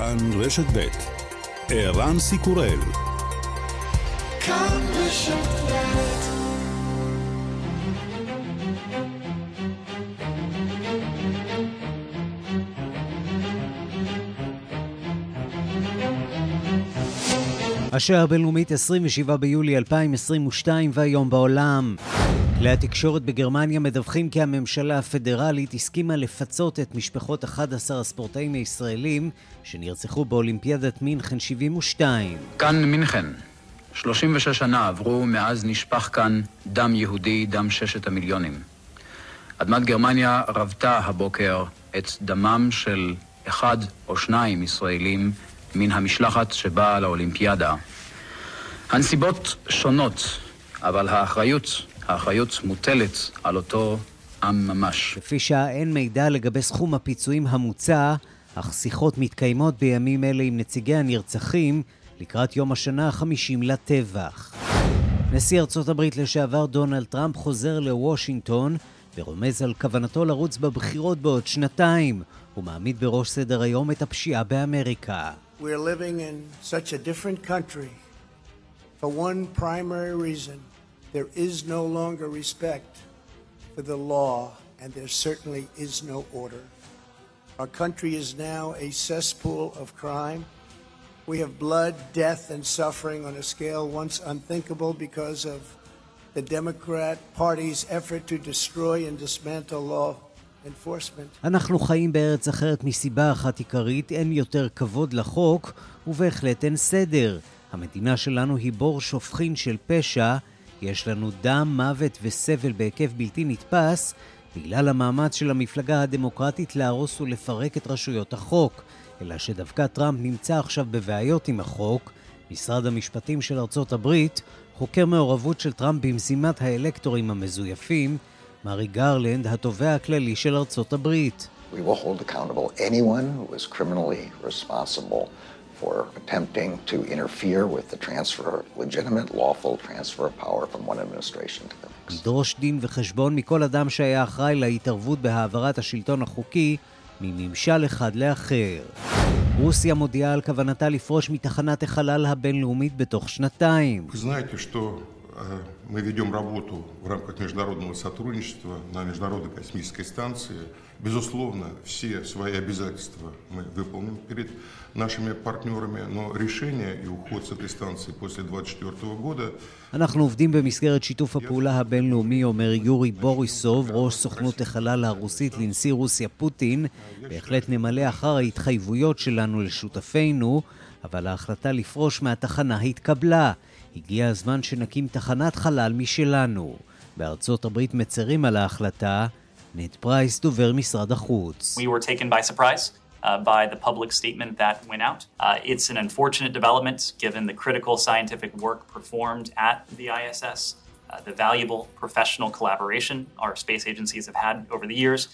כאן רשת ב' ערן סיקורל כאן רשת השעה הבינלאומית 27 ביולי 2022 והיום בעולם. כלי התקשורת בגרמניה מדווחים כי הממשלה הפדרלית הסכימה לפצות את משפחות 11 הספורטאים הישראלים שנרצחו באולימפיאדת מינכן 72. כאן מינכן. 36 שנה עברו מאז נשפך כאן דם יהודי, דם ששת המיליונים. אדמת גרמניה רבתה הבוקר את דמם של אחד או שניים ישראלים מן המשלחת שבאה לאולימפיאדה. הנסיבות שונות, אבל האחריות האחריות מוטלת על אותו עם ממש. לפי שעה אין מידע לגבי סכום הפיצויים המוצע, אך שיחות מתקיימות בימים אלה עם נציגי הנרצחים לקראת יום השנה החמישים לטבח. נשיא ארצות הברית לשעבר דונלד טראמפ חוזר לוושינגטון ורומז על כוונתו לרוץ בבחירות בעוד שנתיים. הוא מעמיד בראש סדר היום את הפשיעה באמריקה. We're living in such a different country for one primary reason. There is no longer respect for the law, and there certainly is no order. Our country is now a cesspool of crime. We have blood, death, and suffering on a scale once unthinkable because of the Democrat Party's effort to destroy and dismantle law enforcement. אנחנו חיים בארץ אחרת מסיבה אחת עיקרית, אין יותר כבוד לחוק, ובהחלט אין סדר. המדינה שלנו היא בור שופכין של פשע, יש לנו דם, מוות וסבל בהיקף בלתי נתפס בגלל המאמץ של המפלגה הדמוקרטית להרוס ולפרק את רשויות החוק. אלא שדווקא טראמפ נמצא עכשיו בבעיות עם החוק. משרד המשפטים של ארצות הברית חוקר מעורבות של טראמפ במזימת האלקטורים המזויפים, מארי גרלנד, התובע הכללי של ארצות הברית. We will hold accountable anyone who is criminally responsible for attempting to interfere with the transfer, legitimate, lawful transfer of power from one administration to the next. לדרוש דין וחשבון מכל אדם שהיה אחראי להתערבות בהעברת השלטון החוקי מממשל אחד לאחר. רוסיה מודיעה על כוונתה לפרוש מתחנת החלל הבינלאומית בתוך שנתיים. Мы ведем работу в рамках международного сотрудничества на Международной космической станции. Безусловно, все свои обязательства мы выполним перед нашими партнерами, но решение и уход с этой станции после 2024 года... אנחנו עובדים במסגרת שיתוף הפעולה הבינלאומי, אומר יורי בוריסוב, ראש סוכנות החלל הרוסית לנשיא רוסיה פוטין. בהחלט נמלא אחר ההתחייבויות שלנו לשותפינו, אבל ההחלטה לפרוש מהתחנה התקבלה. הגיע הזמן שנקים תחנת חלל משלנו. בארצות הברית מצרים על ההחלטה. נט פרייס, דובר משרד החוץ. We Uh, by the public statement that went out. Uh, it's an unfortunate development given the critical scientific work performed at the ISS. Uh.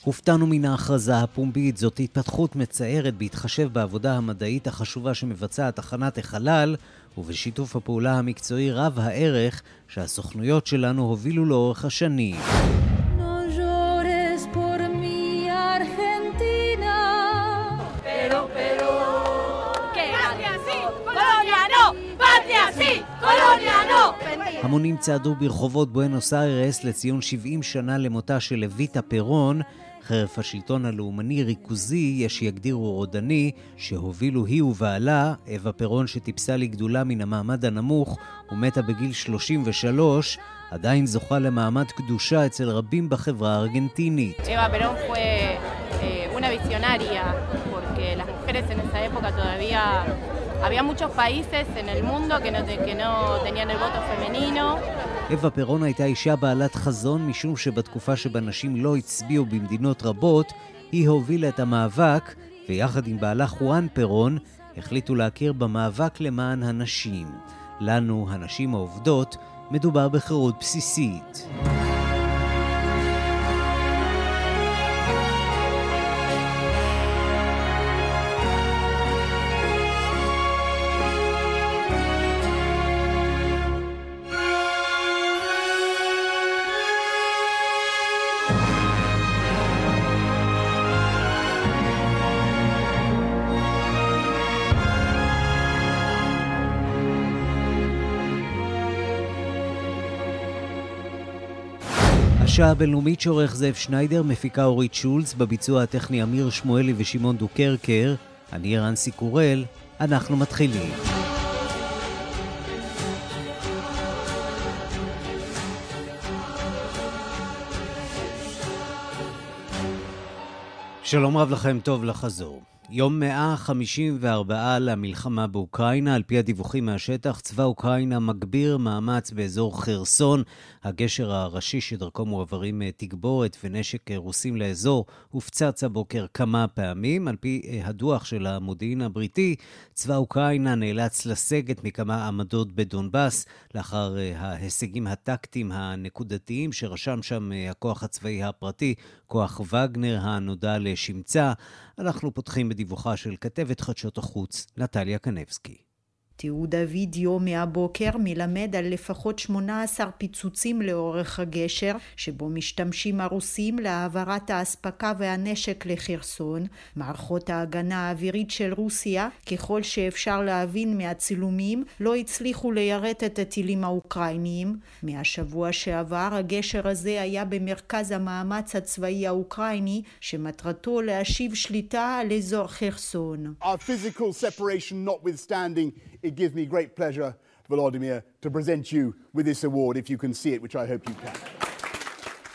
הופתענו מן ההכרזה הפומבית, זאת התפתחות מצערת בהתחשב בעבודה המדעית החשובה שמבצעת תחנת החלל ובשיתוף הפעולה המקצועי רב הערך שהסוכנויות שלנו הובילו לאורך השנים. המונים צעדו ברחובות בואנוס איירס לציון 70 שנה למותה של לויטה פרון, חרף השלטון הלאומני ריכוזי, יש שיגדירו רודני, שהובילו היא ובעלה, אווה פרון שטיפסה לגדולה מן המעמד הנמוך ומתה בגיל 33, עדיין זוכה למעמד קדושה אצל רבים בחברה הארגנטינית. אווה había muchos países en el mundo que no, que no tenían el voto femenino. אווה פרון הייתה אישה בעלת חזון משום שבתקופה שבה נשים לא הצביעו במדינות רבות, היא הובילה את המאבק, ויחד עם בעלה חואן פרון, החליטו להכיר במאבק למען הנשים. לנו, הנשים העובדות, מדובר בחירות בסיסית. השעה הבינלאומית שעורך זאב שניידר, מפיקה אורית שולץ, בביצוע הטכני אמיר שמואלי ושמעון דוקרקר, אני רנסי קורל, אנחנו מתחילים. שלום רב לכם, טוב לחזור. יום 154 למלחמה באוקראינה, על פי הדיווחים מהשטח, צבא אוקראינה מגביר מאמץ באזור חרסון, הגשר הראשי שדרכו מועברים אה, תגבורת ונשק אה, רוסים לאזור, הופצץ הבוקר כמה פעמים. על פי אה, הדוח של המודיעין הבריטי, צבא אוקראינה נאלץ לסגת מכמה עמדות בדונבאס, לאחר ההישגים הטקטיים הנקודתיים שרשם שם הכוח הצבאי הפרטי, כוח וגנר הנודע לשמצה. אנחנו פותחים בדיווחה של כתבת חדשות החוץ, נטליה קנבסקי. תיעוד הווידאו מהבוקר מלמד על לפחות 18 פיצוצים לאורך הגשר, שבו משתמשים הרוסים להעברת האספקה והנשק לחרסון. מערכות ההגנה האווירית של רוסיה, ככל שאפשר להבין מהצילומים, לא הצליחו ליירט את הטילים האוקראיניים. מהשבוע שעבר הגשר הזה היה במרכז המאמץ הצבאי האוקראיני, שמטרתו להשיב שליטה על אזור חרסון. It gives me great pleasure, Volodymyr, to present you with this award, if you can see it, which I hope you can.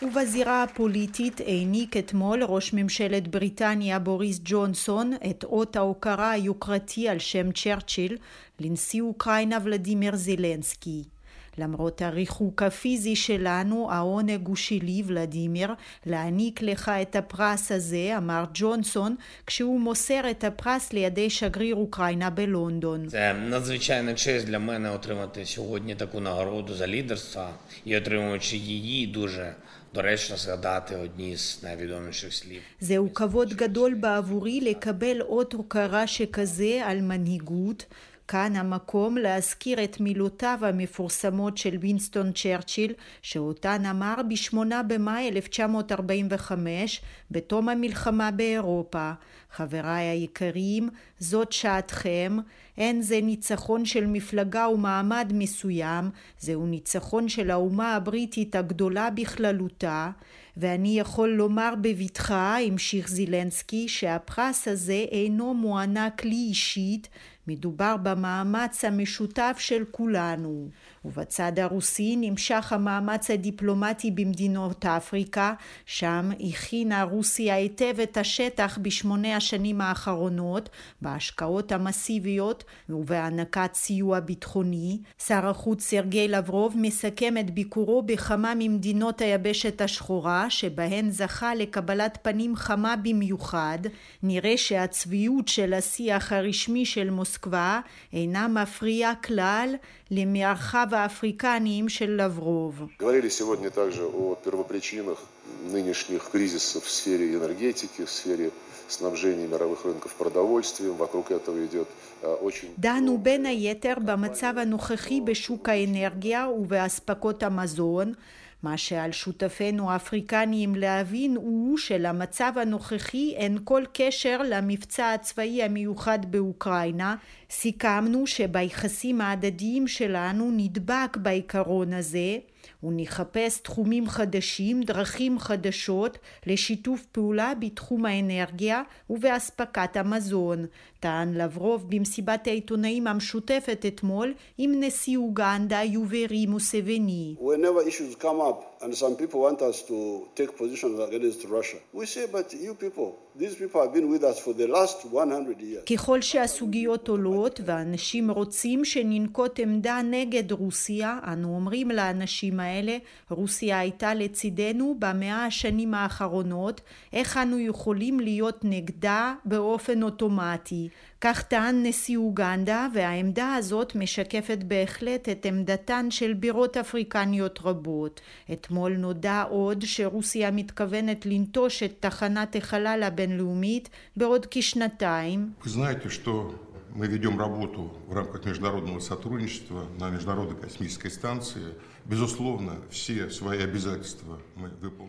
ובזירה הפוליטית העניק אתמול ראש ממשלת בריטניה בוריס ג'ונסון את אות ההוקרה היוקרתי על שם צ'רצ'יל לנשיא אוקראינה ולדימיר זילנסקי. למרות הריחוק הפיזי שלנו, העונג הוא שלי, ולדימיר, להעניק לך את הפרס הזה, אמר ג'ונסון, כשהוא מוסר את הפרס לידי שגריר אוקראינה בלונדון. זה надзвичайна честь для мене отримати сьогодні таку нагороду за лідерство і отримуючи її дуже דורש згадати одні з найвідоміших слів. זהו כבוד גדול בעבורי לקבל אות הוקרה שכזה על מנהיגות, כאן המקום להזכיר את מילותיו המפורסמות של וינסטון צ'רצ'יל, שאותן אמר ב-8 במאי 1945, בתום המלחמה באירופה. חבריי היקרים, זאת שעתכם, אין זה ניצחון של מפלגה ומעמד מסוים, זהו ניצחון של האומה הבריטית הגדולה בכללותה, ואני יכול לומר בבטחה, המשיך זילנסקי, שהפרס הזה אינו מוענק לי אישית, מדובר במאמץ המשותף של כולנו. ובצד הרוסי נמשך המאמץ הדיפלומטי במדינות אפריקה, שם הכינה רוסיה היטב את השטח בשמונה השנים האחרונות, בהשקעות המסיביות ובהענקת סיוע ביטחוני. שר החוץ סרגי לברוב מסכם את ביקורו בכמה ממדינות היבשת השחורה, שבהן זכה לקבלת פנים חמה במיוחד. נראה שהצביעות של השיח הרשמי של מוסקבה אינה מפריעה כלל למרחב האפריקניים של לברוב. Говорили сегодня также о первопричинах нынешних кризисов в сфере энергетики, в сфере снабжения мировых рынков продовольствием. Вокруг этого идет очень... דנו בין היתר במצב הנוכחי בשוק האנרגיה ובאספקות המזון. מה שעל שותפינו האפריקניים להבין הוא שלמצב הנוכחי אין כל קשר למבצע הצבאי המיוחד באוקראינה. סיכמנו שביחסים ההדדיים שלנו נדבק בעיקרון הזה ונחפש תחומים חדשים, דרכים חדשות לשיתוף פעולה בתחום האנרגיה ובאספקת המזון, טען לברוב במסיבת העיתונאים המשותפת אתמול עם נשיא אוגנדה יוברי מוסבני. And some people want us to take positions against Russia, we say, but you people, these people have been with us for the last 100 years. ככל שהסוגיות עולות ואנשים רוצים שננקוט עמדה נגד רוסיה, אנו אומרים לאנשים האלה, רוסיה הייתה לצידנו במאה השנים האחרונות, איך אנו יכולים להיות נגדה באופן אוטומטי? כך טען נשיא אוגנדה, והעמדה הזאת משקפת בהחלט את עמדתן של בירות אפריקניות רבות. אתמול נודע עוד שרוסיה מתכוונת לנטוש את תחנת החלל הבינלאומית בעוד כשנתיים. знаете, что Мы ведем работу в рамках международного сотрудничества на Международной космической станции.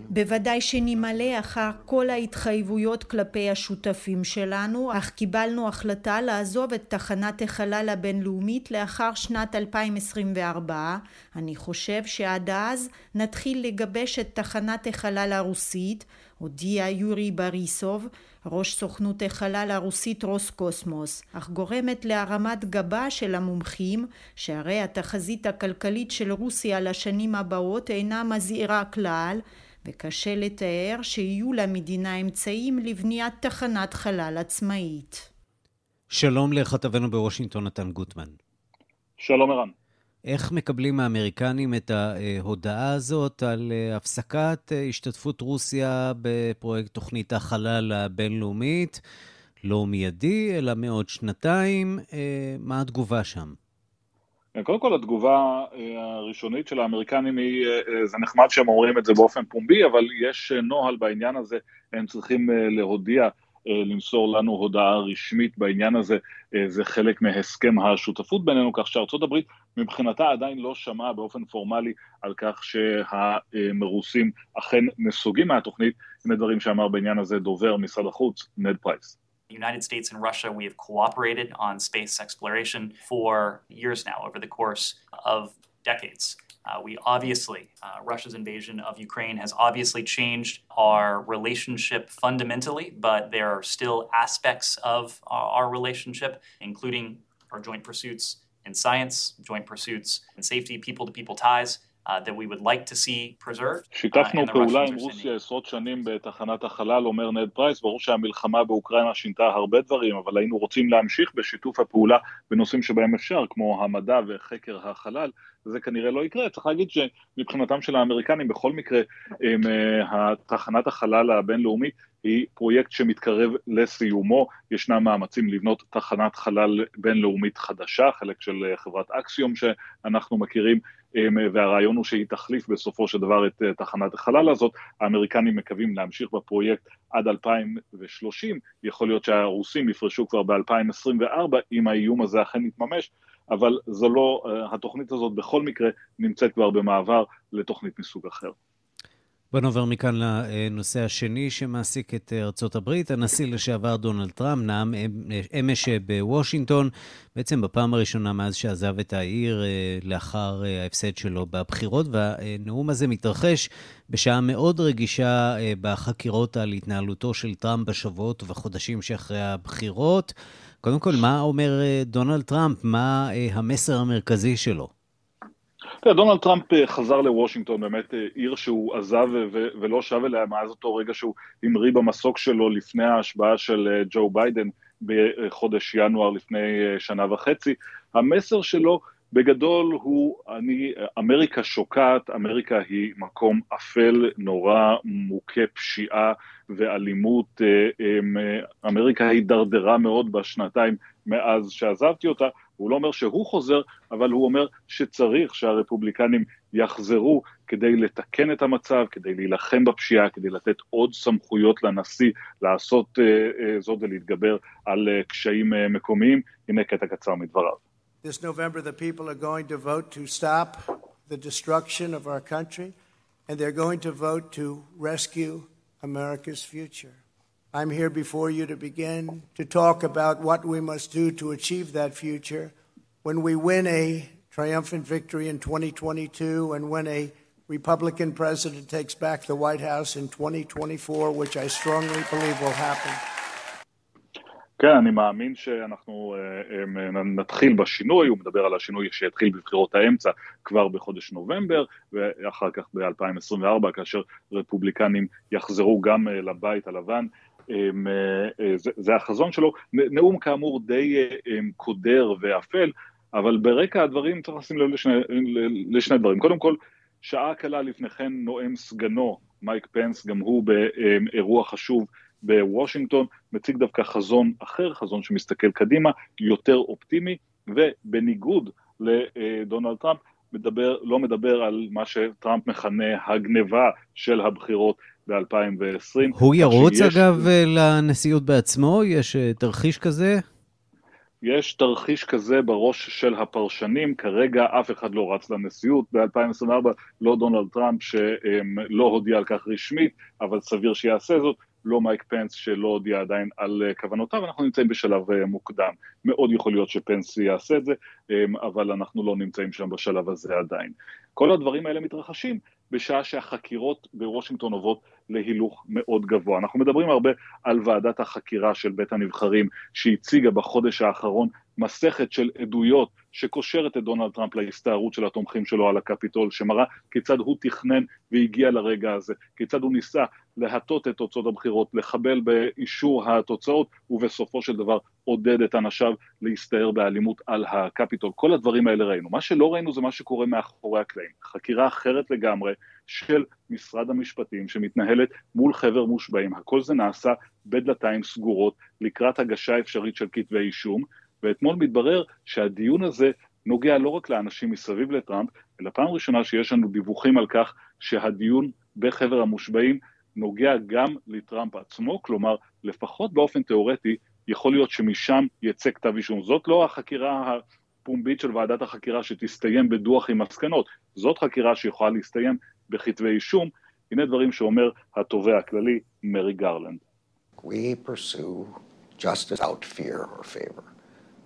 בוודאי שנמלא אחר כל ההתחייבויות כלפי השותפים שלנו, אך קיבלנו החלטה לעזוב את תחנת החלל הבינלאומית לאחר שנת 2024. אני חושב שעד אז נתחיל לגבש את תחנת החלל הרוסית, הודיע יורי בריסוב, ראש סוכנות החלל הרוסית רוסקוסמוס, אך גורמת להרמת גבה של המומחים, שהרי התחזית הכלכלית של רוסיה לשנים הבאות אינה מזהירה כלל, וקשה לתאר שיהיו למדינה אמצעים לבניית תחנת חלל עצמאית. שלום לכתבנו בוושינגטון, נתן גוטמן. שלום ערן. איך מקבלים האמריקנים את ההודעה הזאת על אה, הפסקת אה, השתתפות רוסיה בפרויקט תוכנית החלל הבינלאומית? לא מיידי, אלא מעוד שנתיים. אה, מה התגובה שם? קודם כל התגובה הראשונית של האמריקנים היא, זה נחמד שהם אומרים את זה באופן פומבי, אבל יש נוהל בעניין הזה, הם צריכים להודיע למסור לנו הודעה רשמית בעניין הזה, אה, זה חלק מהסכם השותפות בינינו, כך שארצות הברית מבחינתה עדיין לא שמעה באופן פורמלי על כך שהמרוסים אכן נסוגים מהתוכנית, הנה דברים שאמר בעניין הזה דובר משרד החוץ, נד פרייס. United States and Russia, we have cooperated on space exploration for years now, over the course of decades. Uh, we obviously, uh, Russia's invasion of Ukraine has obviously changed our relationship fundamentally, but there are still aspects of our, our relationship, including our joint pursuits in science, joint pursuits in safety, people to people ties. Uh, that we would like to see preserved. Uh, שיתפנו פעולה עם רוסיה עשרות שנים בתחנת החלל, אומר נד פרייס, ברור שהמלחמה באוקראינה שינתה הרבה דברים, אבל היינו רוצים להמשיך בשיתוף הפעולה בנושאים שבהם אפשר, כמו המדע וחקר החלל, זה כנראה לא יקרה. צריך להגיד שמבחינתם של האמריקנים, בכל מקרה, הם, אה, תחנת החלל הבינלאומית היא פרויקט שמתקרב לסיומו, ישנם מאמצים לבנות תחנת חלל בינלאומית חדשה, חלק של אה, חברת אקסיום שאנחנו מכירים, והרעיון הוא שהיא תחליף בסופו של דבר את אה, תחנת החלל הזאת. האמריקנים מקווים להמשיך בפרויקט עד 2030, יכול להיות שהרוסים יפרשו כבר ב-2024 אם האיום הזה אכן יתממש, אבל זו לא, אה, התוכנית הזאת בכל מקרה נמצאת כבר במעבר לתוכנית מסוג אחר. בוא נעבור מכאן לנושא השני שמעסיק את ארצות הברית. הנשיא לשעבר דונלד טראמפ נאם אמש בוושינגטון, בעצם בפעם הראשונה מאז שעזב את העיר אה, לאחר אה, ההפסד שלו בבחירות, והנאום הזה מתרחש בשעה מאוד רגישה אה, בחקירות על התנהלותו של טראמפ בשבועות ובחודשים שאחרי הבחירות. קודם כל, מה אומר דונלד טראמפ? מה המסר המרכזי שלו? תראה, דונלד טראמפ אה, חזר לוושינגטון, באמת אה, עיר שהוא עזב ולא שב אליה מאז אותו רגע שהוא המריא במסוק שלו לפני ההשבעה של אה, ג'ו ביידן בחודש ינואר לפני שנה וחצי. המסר שלו בגדול הוא, אני, אמריקה שוקעת, אמריקה היא מקום אפל, נורא, מוכה פשיעה ואלימות, אמריקה הידרדרה מאוד בשנתיים מאז שעזבתי אותה, הוא לא אומר שהוא חוזר, אבל הוא אומר שצריך שהרפובליקנים יחזרו כדי לתקן את המצב, כדי להילחם בפשיעה, כדי לתת עוד סמכויות לנשיא לעשות uh, uh, זאת ולהתגבר על uh, קשיים uh, מקומיים. הנה קטע קצר מדבריו. This November the people are going to vote to stop the destruction of our country and they're going to vote to rescue America's future. I'm here before you to begin to talk about what we must do to achieve that future when we win a triumphant victory in 2022 and when a Republican president takes back the White House in 2024, which I strongly believe will happen. כן, אני מאמין שאנחנו uh, נתחיל בשינוי, הוא מדבר על השינוי שיתחיל בבחירות האמצע כבר בחודש נובמבר, ואחר כך ב-2024, כאשר רפובליקנים יחזרו גם uh, לבית הלבן. אמ, אה, אה, זה, החזון שלו, נאום כאמור די אה, אמ, קודר ואפל, אבל ברקע הדברים צריך לשים לב לשני, לשני דברים. קודם כל, שעה קלה לפני כן נואם סגנו, מייק פנס, גם הוא באירוע חשוב בוושינגטון, מציג דווקא חזון אחר, חזון שמסתכל קדימה, יותר אופטימי, ובניגוד לדונלד טראמפ, מדבר, לא מדבר על מה שטראמפ מכנה הגניבה של הבחירות ב-2020. הוא ירוץ שיש... אגב לנשיאות בעצמו? יש אה, תרחיש כזה? יש תרחיש כזה בראש של הפרשנים, כרגע אף אחד לא רץ לנשיאות, ב-2024 לא דונלד טראמפ שלא הודיע על כך רשמית, אבל סביר שיעשה זאת, לא מייק פנס שלא הודיע עדיין על אה, כוונותיו, אנחנו נמצאים בשלב אה, מוקדם. מאוד יכול להיות שפנס יעשה את זה, אבל אנחנו לא נמצאים שם בשלב הזה עדיין. כל הדברים האלה מתרחשים בשעה שהחקירות בוושינגטון עוברות להילוך מאוד גבוה. אנחנו מדברים הרבה על ועדת החקירה של בית הנבחרים שהציגה בחודש האחרון מסכת של עדויות שקושרת את דונלד טראמפ להסתערות של התומכים שלו על הקפיטול, שמראה כיצד הוא תכנן והגיע לרגע הזה, כיצד הוא ניסה להטות את תוצאות הבחירות, לחבל באישור התוצאות, ובסופו של דבר עודד את אנשיו להסתער באלימות על הקפיטול. כל הדברים האלה ראינו. מה שלא ראינו זה מה שקורה מאחורי הקלעים. חקירה אחרת לגמרי של משרד המשפטים שמתנהלת מול חבר מושבעים. הכל זה נעשה בדלתיים סגורות לקראת הגשה אפשרית של כתבי אישום, ואתמול מתברר שהדיון הזה נוגע לא רק לאנשים מסביב לטראמפ, אלא פעם ראשונה שיש לנו דיווחים על כך שהדיון בחבר המושבעים נוגע גם לטראמפ עצמו, כלומר, לפחות באופן תיאורטי, יכול להיות שמשם יצא כתב אישום. זאת לא החקירה הפומבית של ועדת החקירה שתסתיים בדוח עם מסקנות, זאת חקירה שיכולה להסתיים בכתבי אישום. הנה דברים שאומר התובע הכללי, מרי גרלנד. We pursue justice without fear or favor.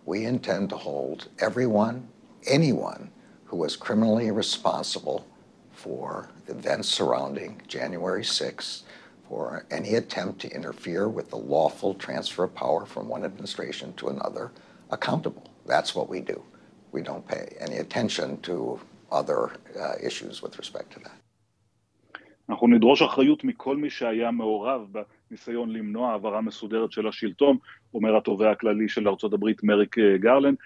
We intend to hold everyone, anyone who was criminally responsible for the events surrounding January 6th for any attempt to interfere with the lawful transfer of power from one administration to another accountable. That's what we do. We don't pay any attention to other uh, issues with respect to that. אנחנו נדרוש אחריות מכל מי שהיה מעורב בניסיון למנוע העברה מסודרת של השלטון, אומר התובע הכללי של ארה"ב מריק גרלנד.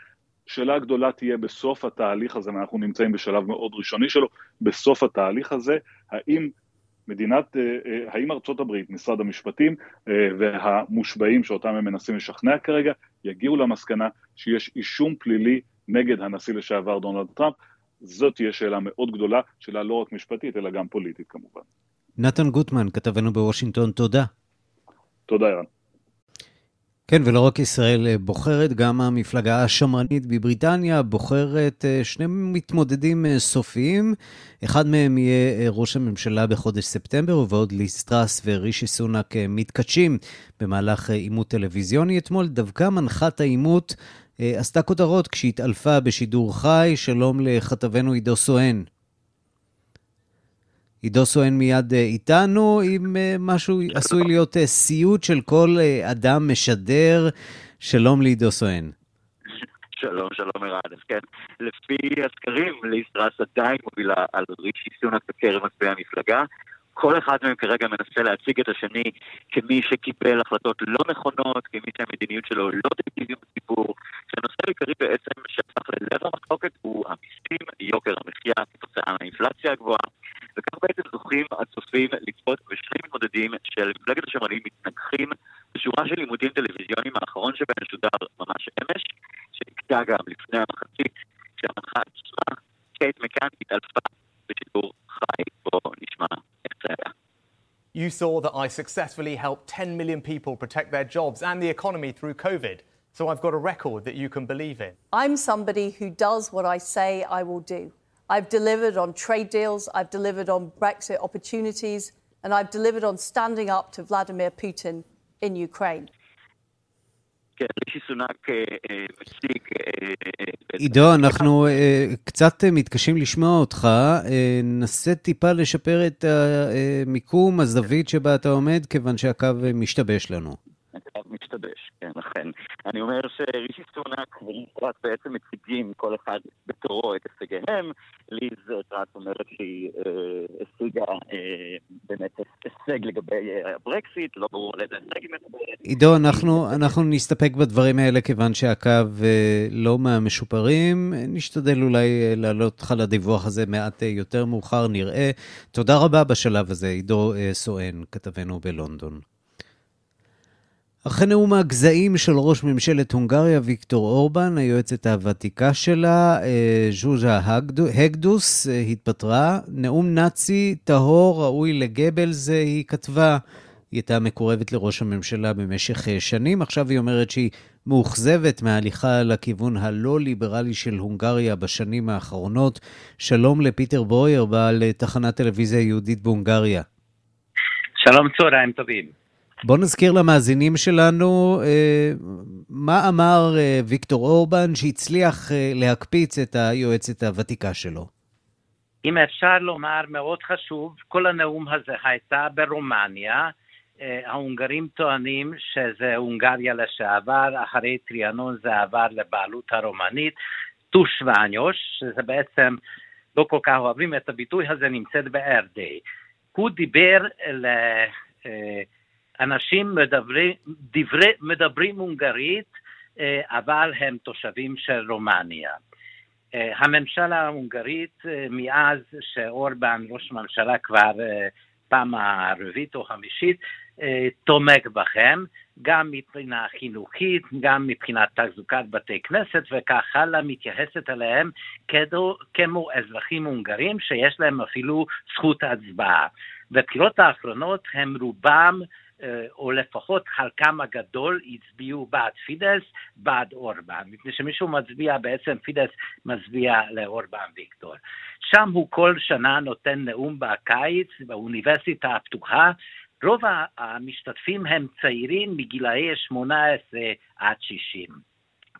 שאלה גדולה תהיה בסוף התהליך הזה, ואנחנו נמצאים בשלב מאוד ראשוני שלו, בסוף התהליך הזה, האם מדינת, האם ארצות הברית, משרד המשפטים והמושבעים שאותם הם מנסים לשכנע כרגע, יגיעו למסקנה שיש אישום פלילי נגד הנשיא לשעבר דונלד טראמפ, זאת תהיה שאלה מאוד גדולה, שאלה לא רק משפטית, אלא גם פוליטית כמובן. נתן גוטמן, כתבנו בוושינגטון, תודה. תודה, ערן. כן, ולא רק ישראל בוחרת, גם המפלגה השמרנית בבריטניה בוחרת שני מתמודדים סופיים. אחד מהם יהיה ראש הממשלה בחודש ספטמבר, ובעוד ליז טראס ורישי סונאק מתנגשים במהלך עימות טלוויזיוני. אתמול דווקא מנחת העימות עשתה כותרות כשהתעלפה בשידור חי. שלום לכתבנו עידו סואן. עידו סואן מיד איתנו, עם משהו עשוי להיות סיוט של כל אדם משדר. שלום לעידו סואן. שלום, שלום ערן. אז כן, לפי הסקרים, ליז טראס עדיין מובילה על רישי סונאק בקרב מצביעי המפלגה. כל אחד מהם כרגע מנסה להציג את השני כמי שקיבל החלטות לא נכונות, כמי שהמדיניות שלו לא תקציבים בציבור, שהנושא העיקרי בעצם שהפך ללב המחלוקת הוא המיסים, יוקר המחיה כתוצאה מהאינפלציה הגבוהה, וכך בעצם זוכים הצופים לצפות בשני מתמודדים של מפלגת השמרנים מתנגחים בשורה של לימודים טלוויזיוניים. האחרון שבהם שודר ממש אמש, שנקטע גם לפני המחצית, כשהמנחה עצמה, קייט מקאן, התעלפה בשידור חי, בו נשמע You saw that I successfully helped 10 million people protect their jobs and the economy through COVID. So I've got a record that you can believe in. I'm somebody who does what I say I will do. I've delivered on trade deals, I've delivered on Brexit opportunities, and I've delivered on standing up to Vladimir Putin in Ukraine. עידו, אנחנו קצת מתקשים לשמוע אותך. נסה טיפה לשפר את המיקום, הזווית שבה אתה עומד, כיוון שהקו משתבש לנו. הקו משתבש, כן, אכן. אני אומר שרישי סונאק וליז בעצם מציגים כל אחד בתורו את הישגיהם. ליז טראט אומרת שהיא השיגה באמת הישג לגבי הברקסיט, לא ברור על איזה הישג היא מדברת. עידו, אנחנו נסתפק בדברים האלה כיוון שהקו לא מהמשופרים. נשתדל אולי להעלות אותך לדיווח הזה מעט יותר מאוחר, נראה. תודה רבה בשלב הזה, עידו סואן, כתבנו בלונדון. אחרי נאום הגזעים של ראש ממשלת הונגריה, ויקטור אורבן, היועצת הוותיקה שלה, ז'וז'ה הגדוס, התפטרה. נאום נאצי טהור, ראוי לגבלס, היא כתבה. היא הייתה מקורבת לראש הממשלה במשך שנים, עכשיו היא אומרת שהיא מאוכזבת מההליכה לכיוון הלא ליברלי של הונגריה בשנים האחרונות. שלום לפיטר ברויר, בעל תחנת טלוויזיה יהודית בהונגריה. שלום, צהריים טובים. בוא נזכיר למאזינים שלנו אה, מה אמר אה, ויקטור אורבן שהצליח אה, להקפיץ את היועצת הוותיקה שלו. אם אפשר לומר, מאוד חשוב, כל הנאום הזה הייתה ברומניה. ההונגרים טוענים שזה הונגריה לשעבר, אחרי טריאנון זה עבר לבעלות הרומנית. טושווניוש, שזה בעצם, לא כל כך אוהבים את הביטוי הזה, נמצאת בארדי. הוא דיבר ל... אנשים מדברים, דברי, מדברים הונגרית, אה, אבל הם תושבים של רומניה. אה, הממשלה ההונגרית, אה, מאז שאורבן ראש ממשלה כבר פעם הרביעית או חמישית, תומך בכם, גם מבחינה חינוכית, גם מבחינת תחזוקת בתי כנסת וכך הלאה, מתייחסת אליהם כדו, כמו אזרחים הונגרים שיש להם אפילו זכות הצבעה. בבחירות האחרונות הם רובם או לפחות חלקם הגדול הצביעו בעד פידס, בעד אורבן, מפני שמישהו מצביע, בעצם פידס מצביע לאורבן ויקטור. שם הוא כל שנה נותן נאום בקיץ באוניברסיטה הפתוחה, רוב המשתתפים הם צעירים מגילאי 18 עד 60.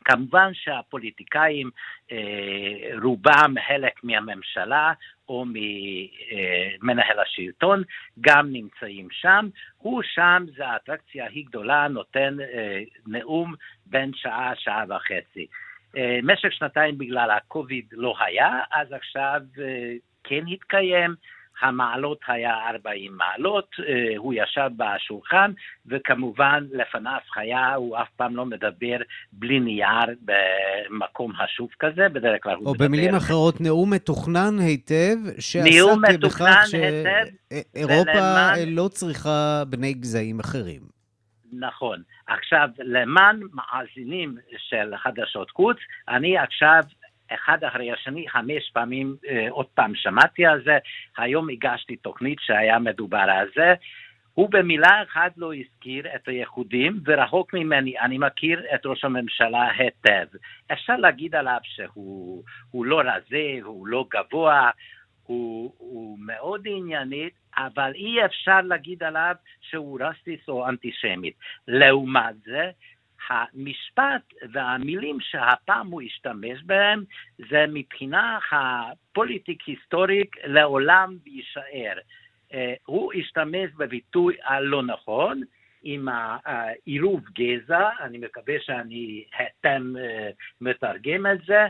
כמובן שהפוליטיקאים, אה, רובם חלק מהממשלה או ממנהל השלטון, גם נמצאים שם. הוא שם, זו האטרקציה הכי גדולה, נותן אה, נאום בין שעה, שעה וחצי. אה, שנתיים בגלל הקוביד לא היה, אז עכשיו כן התקיים. המעלות היה 40 מעלות, אה, הוא ישב בשולחן, וכמובן לפניו היה, הוא אף פעם לא מדבר בלי נייר במקום חשוב כזה, בדרך כלל הוא מדבר... או במילים אחרות, נאום מתוכנן היטב, שעסק בכך שאירופה ולמען... לא צריכה בני גזעים אחרים. נכון. עכשיו, למען מאזינים של חדשות חוץ, אני עכשיו אחד אחרי השני, חמש פעמים אה, עוד פעם שמעתי על זה, היום הגשתי תוכנית שהיה מדובר על זה. הוא במילה אחת לא הזכיר את היחודים, ורחוק ממני, אני מכיר את ראש הממשלה היטב. אפשר להגיד עליו שהוא לא רזה, הוא לא גבוה, הוא, הוא מאוד עניינית, אבל אי אפשר להגיד עליו שהוא רסטיס או אנטישמית. לעומת זה, המשפט והמילים שהפעם הוא השתמש בהם זה מבחינה הפוליטיק-היסטורית לעולם יישאר. אה, הוא השתמש בביטוי הלא נכון, עם העירוב גזע, אני מקווה שאני היתם אה, מתרגם את זה,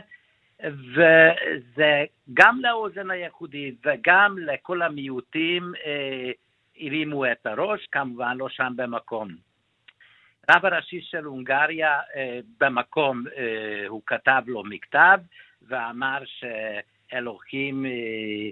וזה גם לאוזן הייחודית וגם לכל המיעוטים אה, הרימו את הראש, כמובן לא שם במקום. הרב הראשי של הונגריה אה, במקום, אה, הוא כתב לו מכתב ואמר שאלוהים אה,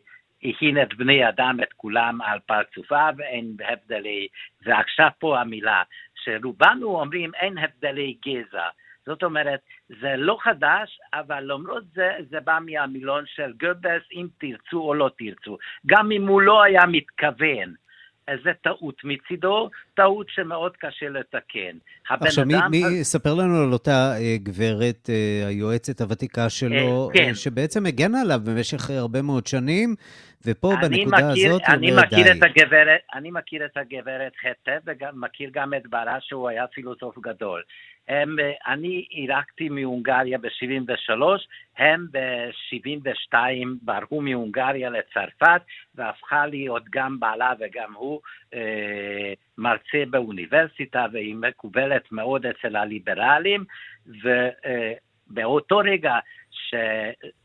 הכין את בני אדם, את כולם על פרצופיו, אין הבדלי, ועכשיו פה המילה, שרובנו אומרים אין הבדלי גזע. זאת אומרת, זה לא חדש, אבל למרות זה, זה בא מהמילון של גובלס, אם תרצו או לא תרצו. גם אם הוא לא היה מתכוון. זה טעות מצידו, טעות שמאוד קשה לתקן. עכשיו, מי, מי, אז... ספר לנו על אותה אה, גברת, אה, היועצת הוותיקה שלו, אה, כן. שבעצם הגנה עליו במשך הרבה מאוד שנים, ופה בנקודה מכיר, הזאת אני מכיר די. את הגברת, אני מכיר את הגברת היטב, וגם מכיר גם את בעלה שהוא היה פילוסוף גדול. הם, אני אירקתי מהונגריה ב-73, הם ב-72 ברחו מהונגריה לצרפת, והפכה להיות גם בעלה וגם הוא אה, מרצה באוניברסיטה, והיא מקובלת מאוד אצל הליברלים, ובאותו אה, רגע ש...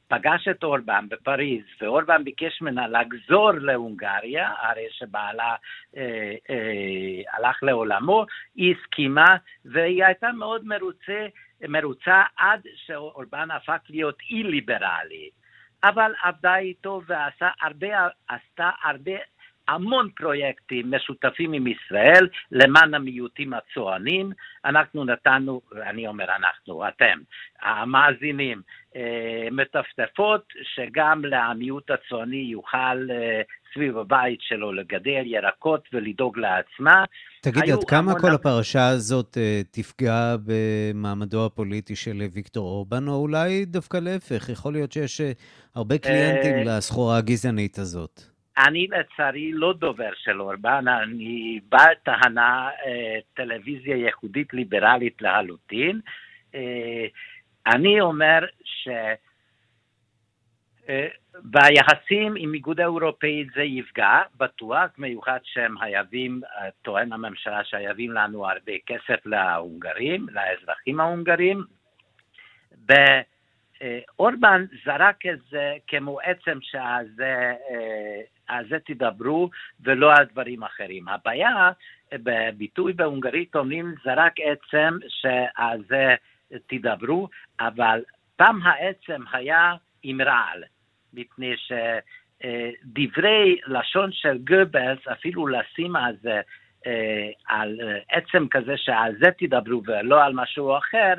פגש את אורבן בפריז, ואורבן ביקש ממנה לחזור להונגריה, הרי שבעלה אה, אה, הלך לעולמו, היא הסכימה, והיא הייתה מאוד מרוצה, מרוצה עד שאורבן הפך להיות אי-ליברלי. אבל עבדה איתו ועשתה הרבה, הרבה המון פרויקטים משותפים עם ישראל למען המיעוטים הצוענים. אנחנו נתנו, אני אומר אנחנו, אתם, המאזינים, אה, מטפטפות שגם למיעוט הצועני יוכל אה, סביב הבית שלו לגדל ירקות ולדאוג לעצמה. תגיד, עד כמה כל הפרשה הזאת uh, תפגע במעמדו הפוליטי של ויקטור אורבן, או אולי דווקא להפך, יכול להיות שיש הרבה קליינטים לסחורה הגזענית הזאת. אני לצערי לא דובר של אורבן, אני בעל טענה אה, טלוויזיה יהודית ליברלית לחלוטין. אה, אני אומר ש... אה, עם איגוד האירופאי זה יפגע, בטוח, מיוחד שהם חייבים, טוען הממשלה שחייבים לנו הרבה כסף להונגרים, לאזרחים ההונגרים. אורבן זרק את זה כמו עצם שזה זה תדברו ולא על דברים אחרים. הבעיה, בביטוי בהונגרית אומרים זרק עצם שעל זה תדברו, אבל פעם העצם היה עם רעל, מפני שדברי לשון של גבלס, אפילו לשים על זה, על עצם כזה שעל זה תדברו ולא על משהו אחר,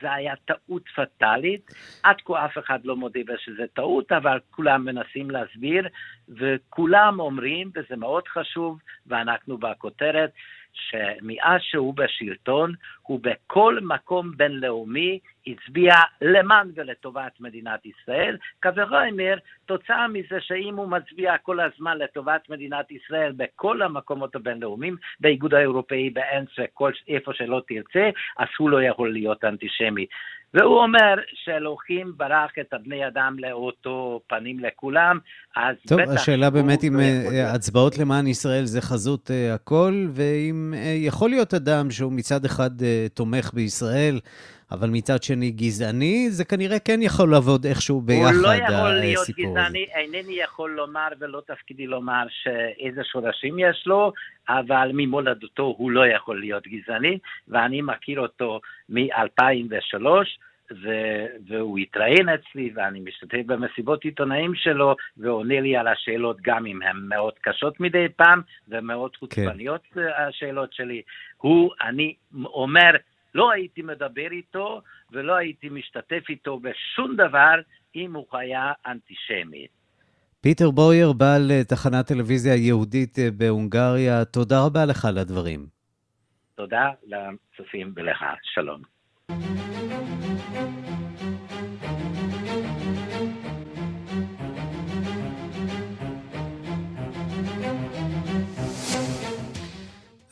זה היה טעות פטאלית. עד כה אף אחד לא מודה שזה טעות, אבל כולם מנסים להסביר, וכולם אומרים, וזה מאוד חשוב, ואנחנו בכותרת, שמאז שהוא בשלטון, הוא בכל מקום בינלאומי הצביע למען ולטובת מדינת ישראל. כברוימר, תוצאה מזה שאם הוא מצביע כל הזמן לטובת מדינת ישראל בכל המקומות הבינלאומיים, באיגוד האירופאי, באנס וכל איפה שלא תרצה, אז הוא לא יכול להיות אנטישמי. והוא אומר שאלוהים ברח את הבני אדם לאותו פנים לכולם, אז טוב, בטח... טוב, השאלה באמת אם אה, הצבעות למען ישראל זה חזות uh, הכל, ואם uh, יכול להיות אדם שהוא מצד אחד uh, תומך בישראל, אבל מצד שני גזעני, זה כנראה כן יכול לעבוד איכשהו ביחד, הסיפור הזה. הוא לא יכול להיות גזעני, אינני יכול לומר ולא תפקידי לומר שאיזה שורשים יש לו, אבל ממולדתו הוא לא יכול להיות גזעני, ואני מכיר אותו מ-2003. ו- והוא התראיין אצלי, ואני משתתף במסיבות עיתונאים שלו, ועונה לי על השאלות גם אם הן מאוד קשות מדי פעם, ומאוד כן. חוצפניות כן. השאלות שלי. הוא, אני אומר, לא הייתי מדבר איתו ולא הייתי משתתף איתו בשום דבר אם הוא היה אנטישמי. פיטר בויר, בעל אה, תחנת טלוויזיה יהודית אה, בהונגריה, תודה רבה לך על הדברים. תודה לצופים ולך, שלום.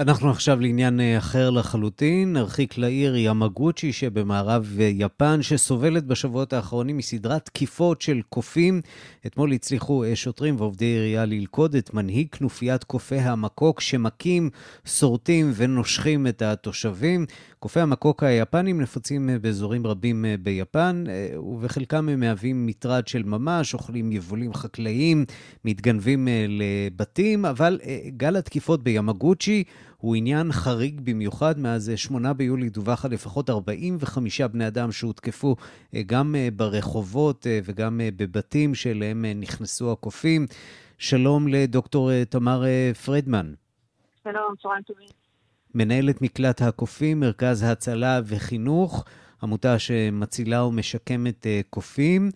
אנחנו עכשיו לעניין אה, אחר לחלוטין, נרחיק לעיר ימגוצ'י שבמערב אה, יפן, שסובלת בשבועות האחרונים מסדרת תקיפות של קופים. אתמול הצליחו אה, שוטרים ועובדי עירייה ללכוד את מנהיג כנופיית קופי המקוק שמכים, שורטים ונושכים את התושבים. קופי המקוק היפנים נפוצים באזורים רבים ביפן, ובחלקם הם מהווים מטרד של ממש, אוכלים יבולים חקלאיים, מתגנבים לבתים, אבל גל התקיפות בימגוצ'י הוא עניין חריג במיוחד. מאז 8 ביולי דווח על לפחות 45 בני אדם שהותקפו אה, גם אה, ברחובות אה, וגם בבתים שאליהם נכנסו הקופים. שלום לדוקטור תמר פרדמן. שלום, צהריים טובים. מנהלת מקלט הקופים, מרכז הצלה וחינוך, עמותה שמצילה ומשקמת קופים.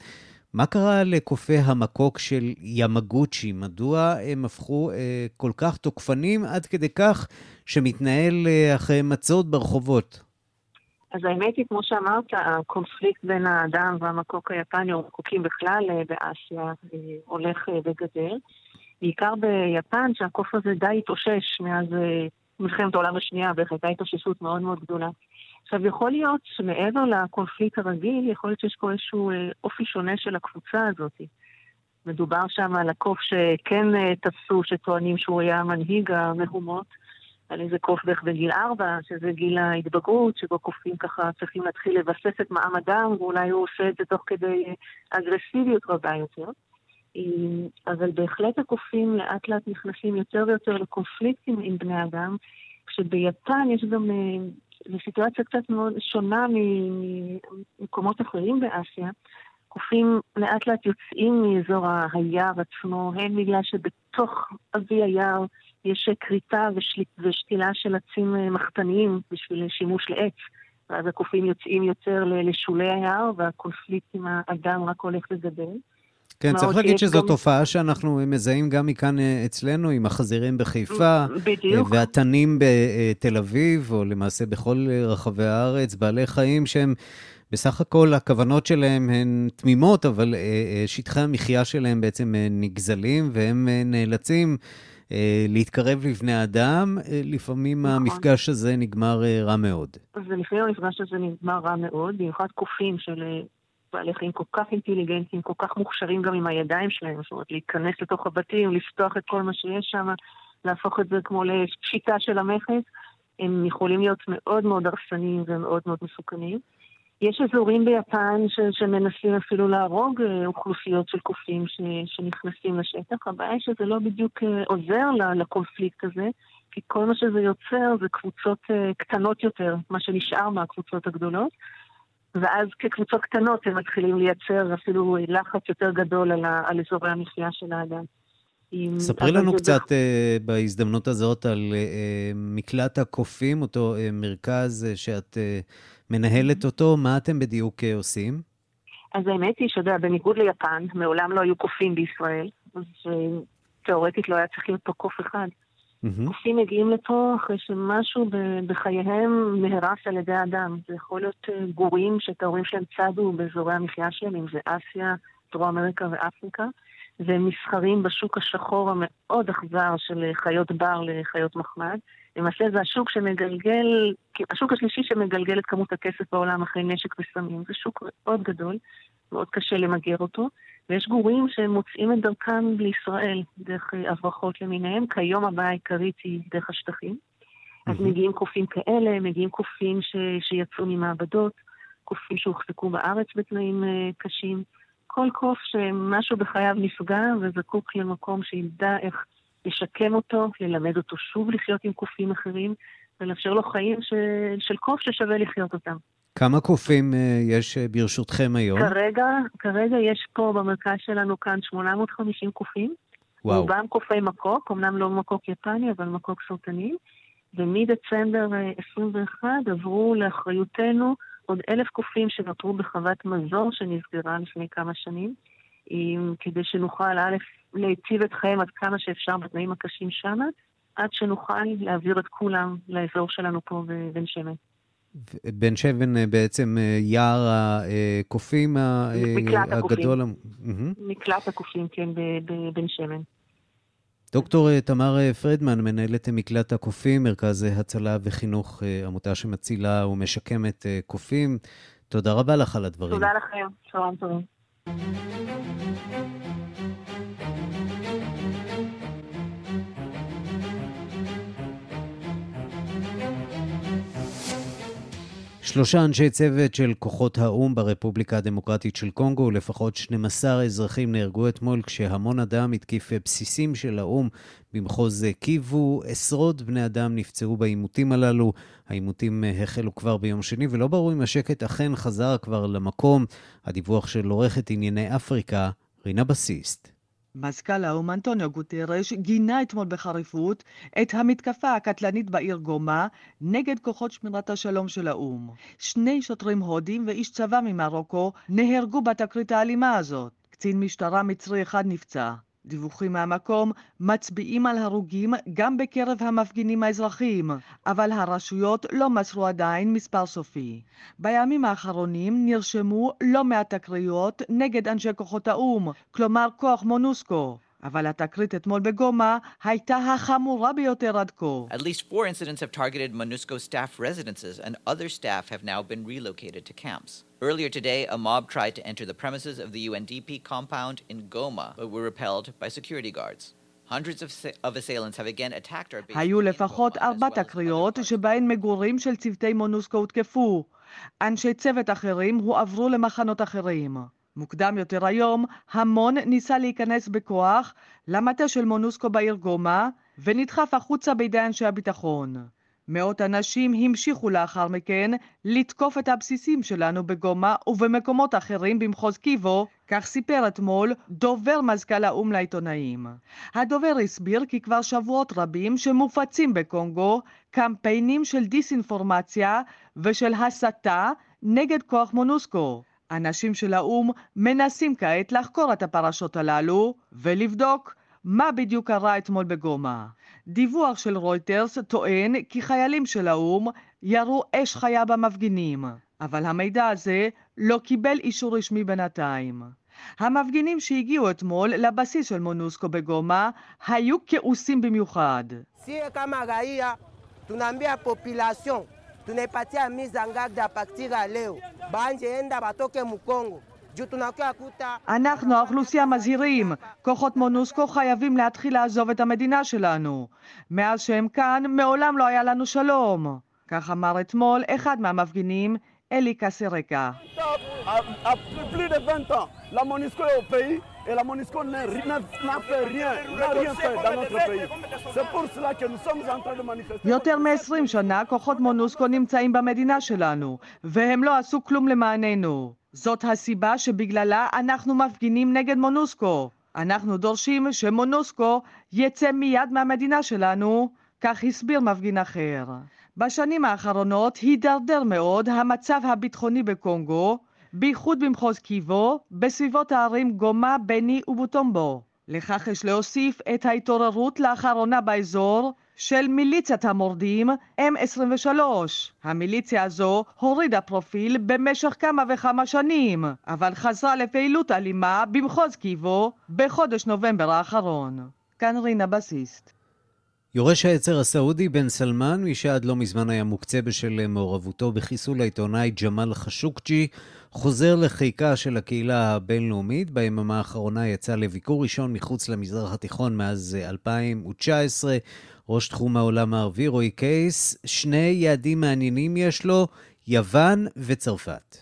מה קרה לקופי המקוק של ימגוצ'י? מדוע הם הפכו אה, כל כך תוקפנים עד כדי כך שמתנהל אה, אחרי מצוד ברחובות? אז האמת היא, כמו שאמרת, הקונפליקט בין האדם והמקוק היפני, או מקוקים בכלל אה, באסיה, אה, הולך וגדל. בעיקר ביפן, שהקוף הזה די התאושש מאז מלחמת העולם השנייה, והייתה התאוששות מאוד מאוד גדולה. עכשיו, יכול להיות שמעבר לקונפליקט הרגיל, יכול להיות שיש פה איזשהו אופי שונה של הקבוצה הזאת. מדובר שם על הקוף שכן תפסו, שטוענים שהוא היה מנהיג המהומות, על איזה קוף בערך בגיל ארבע, שזה גיל ההתבגרות, שבו קופים ככה צריכים להתחיל לבסס את מעמדם, ואולי הוא עושה את זה תוך כדי אגרסיביות רבה יותר. אבל בהחלט הקופים לאט לאט נכנסים יותר ויותר לקונפליקטים עם בני אדם, כשביפן יש גם זו סיטואציה קצת מאוד שונה ממקומות אחרים באסיה. קופים לאט לאט יוצאים מאזור היער עצמו, הן בגלל שבתוך אבי היער יש כריתה ושל... ושתילה של עצים אה, מחתניים בשביל שימוש לעץ. ואז הקופים יוצאים יותר לשולי היער, והקונפליקט עם האדם רק הולך וגדל. כן, צריך להגיד שזו גם... תופעה שאנחנו מזהים גם מכאן אה, אצלנו, עם החזירים בחיפה, בדיוק. והתנים בתל אביב, או למעשה בכל רחבי הארץ, בעלי חיים שהם בסך הכל הכוונות שלהם הן תמימות, אבל אה, אה, שטחי המחיה שלהם בעצם אה, נגזלים, והם נאלצים להתקרב לבני אדם. לפעמים נכון. המפגש הזה נגמר רע מאוד. ולפעמים המפגש הזה נגמר רע מאוד, במיוחד קופים של בעלי חיים כל כך אינטליגנטים, כל כך מוכשרים גם עם הידיים שלהם, זאת אומרת, להיכנס לתוך הבתים, לפתוח את כל מה שיש שם, להפוך את זה כמו לשיטה של המכס, הם יכולים להיות מאוד מאוד הרסניים ומאוד מאוד מסוכנים. יש אזורים ביפן ש, שמנסים אפילו להרוג אה, אוכלוסיות של קופים ש, שנכנסים לשטח. הבעיה היא שזה לא בדיוק אה, עוזר לקונפליקט הזה, כי כל מה שזה יוצר זה קבוצות אה, קטנות יותר, מה שנשאר מהקבוצות הגדולות. ואז כקבוצות קטנות הם מתחילים לייצר אפילו לחץ יותר גדול על, על אזורי המחיה של האדם. ספרי לנו קצת uh, בהזדמנות הזאת על uh, מקלט הקופים, אותו uh, מרכז uh, שאת uh, מנהלת אותו, מה אתם בדיוק uh, עושים? אז האמת היא שאתה יודע, בניגוד ליפן, מעולם לא היו קופים בישראל, אז תאורטית לא היה צריך להיות פה קוף אחד. Mm-hmm. קופים מגיעים לפה אחרי שמשהו בחייהם נהרס על ידי אדם. זה יכול להיות גורים שאת ההורים שלהם צדו באזורי המחיה שלהם, אם זה אסיה, דרום אמריקה ואפריקה. והם נסחרים בשוק השחור המאוד אכזר של חיות בר לחיות מחמד. למעשה זה השוק שמגלגל, השוק השלישי שמגלגל את כמות הכסף בעולם אחרי נשק וסמים. זה שוק מאוד גדול, מאוד קשה למגר אותו, ויש גורים שמוצאים את דרכם לישראל דרך הברחות למיניהם, כיום הבעיה העיקרית היא דרך השטחים. אז מגיעים קופים כאלה, מגיעים קופים ש... שיצאו ממעבדות, קופים שהוחזקו בארץ בתנאים אה, קשים. כל קוף שמשהו בחייו נפגע וזקוק למקום שידע איך לשקם אותו, ללמד אותו שוב לחיות עם קופים אחרים, ולאפשר לו חיים ש... של קוף ששווה לחיות אותם. כמה קופים uh, יש uh, ברשותכם היום? כרגע, כרגע יש פה במרכז שלנו כאן 850 קופים. וואו. רובם קופי מקוק, אמנם לא מקוק יפני, אבל מקוק סרטני. ומדצמבר 21 אה, עברו לאחריותנו עוד אלף קופים שנותרו בחוות מזור שנסגרה לפני כמה שנים, עם, כדי שנוכל א', להיטיב את חייהם עד כמה שאפשר בתנאים הקשים שם, עד שנוכל להעביר את כולם לאזור שלנו פה בבן שמן. בן שמן אה, בעצם אה, יער הקופים הגדול? מקלט הקופים, כן, בבן שמן. דוקטור אה, תמר אה, פרדמן, מנהלת מקלט הקופים, מרכז הצלה וחינוך, אה, עמותה שמצילה ומשקמת קופים. תודה רבה לך על הדברים. תודה לכם, שלום טובים. שלושה אנשי צוות של כוחות האו"ם ברפובליקה הדמוקרטית של קונגו, לפחות 12 אזרחים נהרגו אתמול כשהמון אדם התקיף בסיסים של האו"ם במחוז קיבו. עשרות בני אדם נפצעו בעימותים הללו. העימותים החלו כבר ביום שני, ולא ברור אם השקט אכן חזר כבר למקום. הדיווח של עורכת ענייני אפריקה, רינה בסיסט. מזכ"ל האו"ם אנטוניו גוטרש גינה אתמול בחריפות את המתקפה הקטלנית בעיר גומה נגד כוחות שמירת השלום של האו"ם. שני שוטרים הודים ואיש צבא ממרוקו נהרגו בתקרית האלימה הזאת. קצין משטרה מצרי אחד נפצע. דיווחים מהמקום מצביעים על הרוגים גם בקרב המפגינים האזרחיים, אבל הרשויות לא מסרו עדיין מספר סופי. בימים האחרונים נרשמו לא מעט תקריות נגד אנשי כוחות האו"ם, כלומר כוח מונוסקו. אבל התקרית אתמול בגומא הייתה החמורה ביותר עד כה. At least four incidents have targeted MONUSCO staff residences and other staff have now been relocated to camps. Earlier today, a mob tried to enter the premises of the UNDP compound in Goma, but were repelled by security guards. היו לפחות ארבע תקריות שבהן מגורים של צוותי מונוסקו הותקפו. אנשי צוות אחרים הועברו למחנות אחרים. מוקדם יותר היום, המון ניסה להיכנס בכוח למטה של מונוסקו בעיר גומא, ונדחף החוצה בידי אנשי הביטחון. מאות אנשים המשיכו לאחר מכן לתקוף את הבסיסים שלנו בגומא ובמקומות אחרים במחוז קיבו, כך סיפר אתמול דובר מזכ"ל האו"ם לעיתונאים. הדובר הסביר כי כבר שבועות רבים שמופצים בקונגו קמפיינים של דיסאינפורמציה ושל הסתה נגד כוח מונוסקו. אנשים של האו"ם מנסים כעת לחקור את הפרשות הללו ולבדוק מה בדיוק קרה אתמול בגומא. דיווח של רויטרס טוען כי חיילים של האו"ם ירו אש חיה במפגינים, אבל המידע הזה לא קיבל אישור רשמי בינתיים. המפגינים שהגיעו אתמול לבסיס של מונוסקו בגומא היו כעוסים במיוחד. Tunapatia mise en garde a partir ya leo banje enda batoke mukongo אנחנו, האוכלוסייה, מזהירים. כוחות מונוסקו חייבים להתחיל לעזוב את המדינה שלנו. מאז שהם כאן, מעולם לא היה לנו שלום. כך אמר אתמול אחד מהמפגינים, אלי קסרקה. Et la MONUSCO n'a rien, n'a rien fait dans notre pays. C'est pour cela que nous sommes en train de manifester. יותר מ-20 שנה כוחות מונוסקו נמצאים במדינה שלנו, והם לא עשו כלום למעננו. זאת הסיבה שבגללה אנחנו מפגינים נגד מונוסקו. אנחנו דורשים שמונוסקו יצא מיד מהמדינה שלנו, כך הסביר מפגין אחר. בשנים האחרונות הידרדר מאוד המצב הביטחוני בקונגו, בייחוד במחוז קיבו, בסביבות הערים גומה, בני ובוטומבו. לכך יש להוסיף את ההתעוררות לאחרונה באזור של מיליציית המורדים M23. המיליציה הזו הורידה פרופיל במשך כמה וכמה שנים, אבל חזרה לפעילות אלימה במחוז קיבו בחודש נובמבר האחרון. כאן רינה בסיסט. יורש העצר הסעודי בן סלמן, מי שעד לא מזמן היה מוקצה בשל מעורבותו בחיסול העיתונאי ג'מאל חשוקג'י, חוזר לחיקה של הקהילה הבינלאומית. ביממה האחרונה יצא לביקור ראשון מחוץ למזרח התיכון מאז 2019. ראש תחום העולם הערבי, רועי קייס, שני יעדים מעניינים יש לו, יוון וצרפת.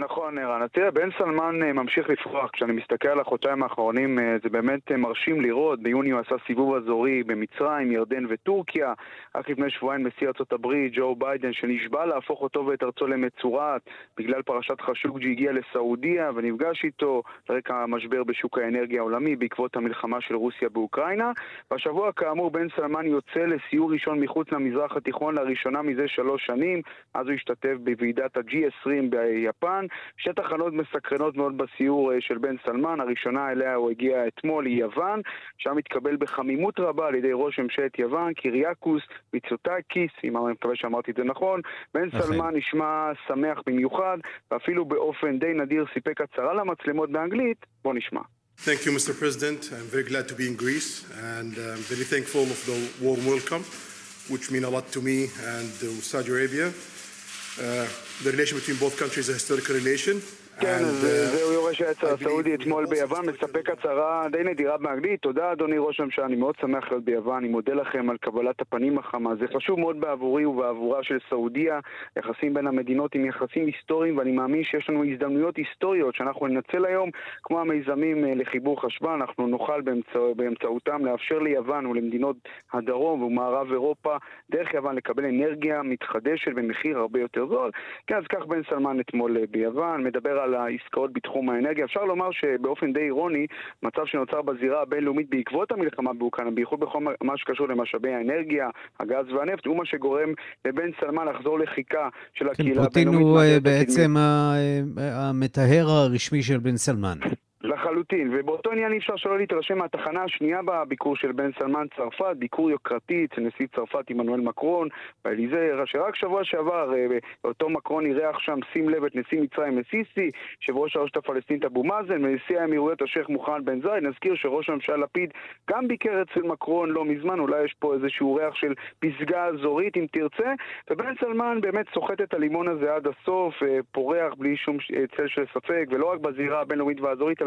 נכון, ערן. תראה, בן סלמן אה, ממשיך לפרוח. כשאני מסתכל על החודשיים האחרונים, אה, זה באמת אה, מרשים לראות. ביוני הוא עשה סיבוב אזורי במצרים, ירדן וטורקיה. רק לפני שבועיים נשיא ארה"ב, ג'ו ביידן, שנשבע להפוך אותו ואת ארצו למצורעת בגלל פרשת חשוקג'י, הגיע לסעודיה ונפגש איתו לרקע המשבר בשוק האנרגיה העולמי בעקבות המלחמה של רוסיה באוקראינה. בשבוע, כאמור, בן סלמן יוצא לסיור ראשון מחוץ למזרח התיכון לראשונה מזה שלוש שנים. אז הוא השתתף בוועידת ה-G20 ביפן. שתי תחנות מסקרנות מאוד בסיור אה, של בן סלמן, הראשונה אליה הוא הגיע אתמול היא יוון, שם התקבל בחמימות רבה על ידי ראש ממשלת יוון, קיריאקוס מיצוטקיס, אם אני מקווה שאמרתי את זה נכון, בן סלמן נשמע שמח במיוחד, ואפילו באופן די נדיר סיפק הצהרה למצלמות באנגלית, בוא נשמע. Thank you, Mr. President. I'm very glad to be in Greece and I'm very thankful of the warm welcome, which mean a lot to me and to Saudi Arabia. Uh, the relation between both countries is a historical relation. כן, אז uh, זהו יורש העצר הסעודי אתמול ביוון, מספק הצהרה די נדירה באנגלית. תודה אדוני ראש הממשלה, אני מאוד שמח להיות ביוון, אני מודה לכם על קבלת הפנים החמה. זה חשוב מאוד בעבורי ובעבורה של סעודיה, יחסים בין המדינות עם יחסים היסטוריים, ואני מאמין שיש לנו הזדמנויות היסטוריות שאנחנו ננצל היום, כמו המיזמים אה, לחיבור חשמל, אנחנו נוכל באמצע, באמצעותם לאפשר ליוון ולמדינות הדרום ומערב אירופה, דרך יוון לקבל אנרגיה מתחדשת במחיר הרבה יותר זול. כן, אז כך בן סלמן אתמול אה, ביוון, מדבר על על העסקאות בתחום האנרגיה. אפשר לומר שבאופן די אירוני, מצב שנוצר בזירה הבינלאומית בעקבות המלחמה באוקראינה, בייחוד בכל מה שקשור למשאבי האנרגיה, הגז והנפט, הוא מה שגורם לבן סלמן לחזור לחיקה של הקהילה הבינלאומית. כן, פוטין הוא בעצם המטהר הרשמי של בן סלמן. לחלוטין, ובאותו עניין אי אפשר שלא להתרשם מהתחנה השנייה בביקור של בן סלמן צרפת, ביקור יוקרתי אצל נשיא צרפת עמנואל מקרון באליזה, שרק שבוע שעבר אה, אותו מקרון אירח שם, שים לב, את נשיא מצרים א-סיסי, יושב ראש הרשות הפלסטינית אבו מאזן ונשיא האמירויות השייח' מוחמד בן זייד. נזכיר שראש הממשלה לפיד גם ביקר אצל מקרון לא מזמן, אולי יש פה איזשהו ריח של פסגה אזורית אם תרצה, ובן סלמן באמת סוחט את הלימון הזה עד הסוף, אה, פורח בלי שום צל של ספק, ולא רק בזירה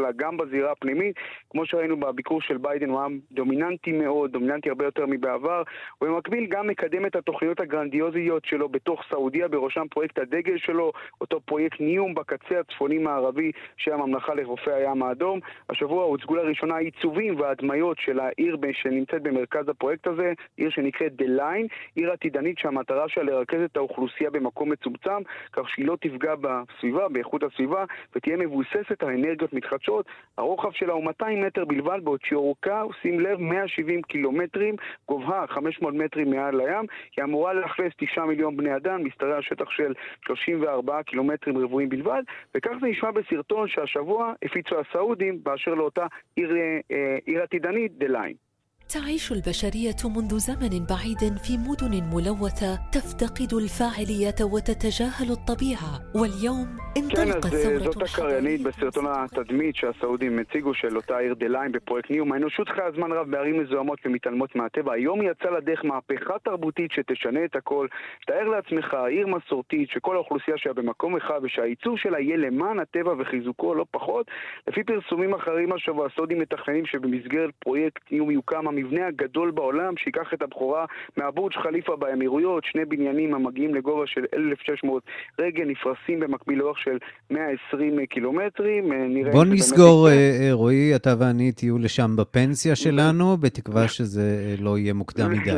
אלא גם בזירה הפנימית. כמו שראינו בביקור של ביידן, הוא היה דומיננטי מאוד, דומיננטי הרבה יותר מבעבר. ובמקביל גם מקדם את התוכניות הגרנדיוזיות שלו בתוך סעודיה, בראשם פרויקט הדגל שלו, אותו פרויקט ניום בקצה הצפוני-מערבי של הממלכה לחופי הים האדום. השבוע הוצגו לראשונה העיצובים וההדמיות של העיר שנמצאת במרכז הפרויקט הזה, עיר שנקראת דה ליין, עיר עתידנית שהמטרה שלה לרכז את האוכלוסייה במקום מצומצם, כך שהיא לא תפגע בסביבה, באיכות הסביבה, ותהיה מבוססת על אנרגיות מתחדשות. הרוחב שלה הוא 200 מטר בלבד, בעוד שאורכה, שים לב, 170 קילומטרים, גובהה 500 מטרים מעל לים. היא אמורה לאכלס 9 מיליון בני אדם, משתרע שטח של 34 קילומטרים רבועים בלבד, וכך זה נשמע בסרטון שהשבוע הפיצו הסעודים באשר לאותה עיר, אה, עיר עתידנית, The Line. تعيش البشريه منذ زمن بعيد في مدن ملوثه تفتقد الفاعليه وتتجاهل الطبيعه واليوم انطلقت כן, אז זאת הקריינית בסרטון התדמית שהסעודים הציגו של אותה עיר דה ליין בפרויקט ניום. האנושות חיה זמן רב בערים מזוהמות ומתעלמות מהטבע. היום יצא לדרך מהפכה תרבותית שתשנה את הכל. תאר לעצמך עיר מסורתית שכל האוכלוסייה שלה במקום אחד ושהייצור שלה יהיה למען הטבע וחיזוקו לא פחות. לפי פרסומים אחרים השבוע הסעודים מתכננים שבמסגרת פרויקט ניום יוקם המבנה הגדול בעולם שיקח את הבכורה מהבורג' חליפה באמירויות, שני בניינים המגיעים לגובה של 1,600 רגל נפרסים במקביל לאורך של 120 קילומטרים. אה, בוא נסגור, אה, אה, רועי, אתה ואני תהיו לשם בפנסיה שלנו, בתקווה שזה לא יהיה מוקדם מדי.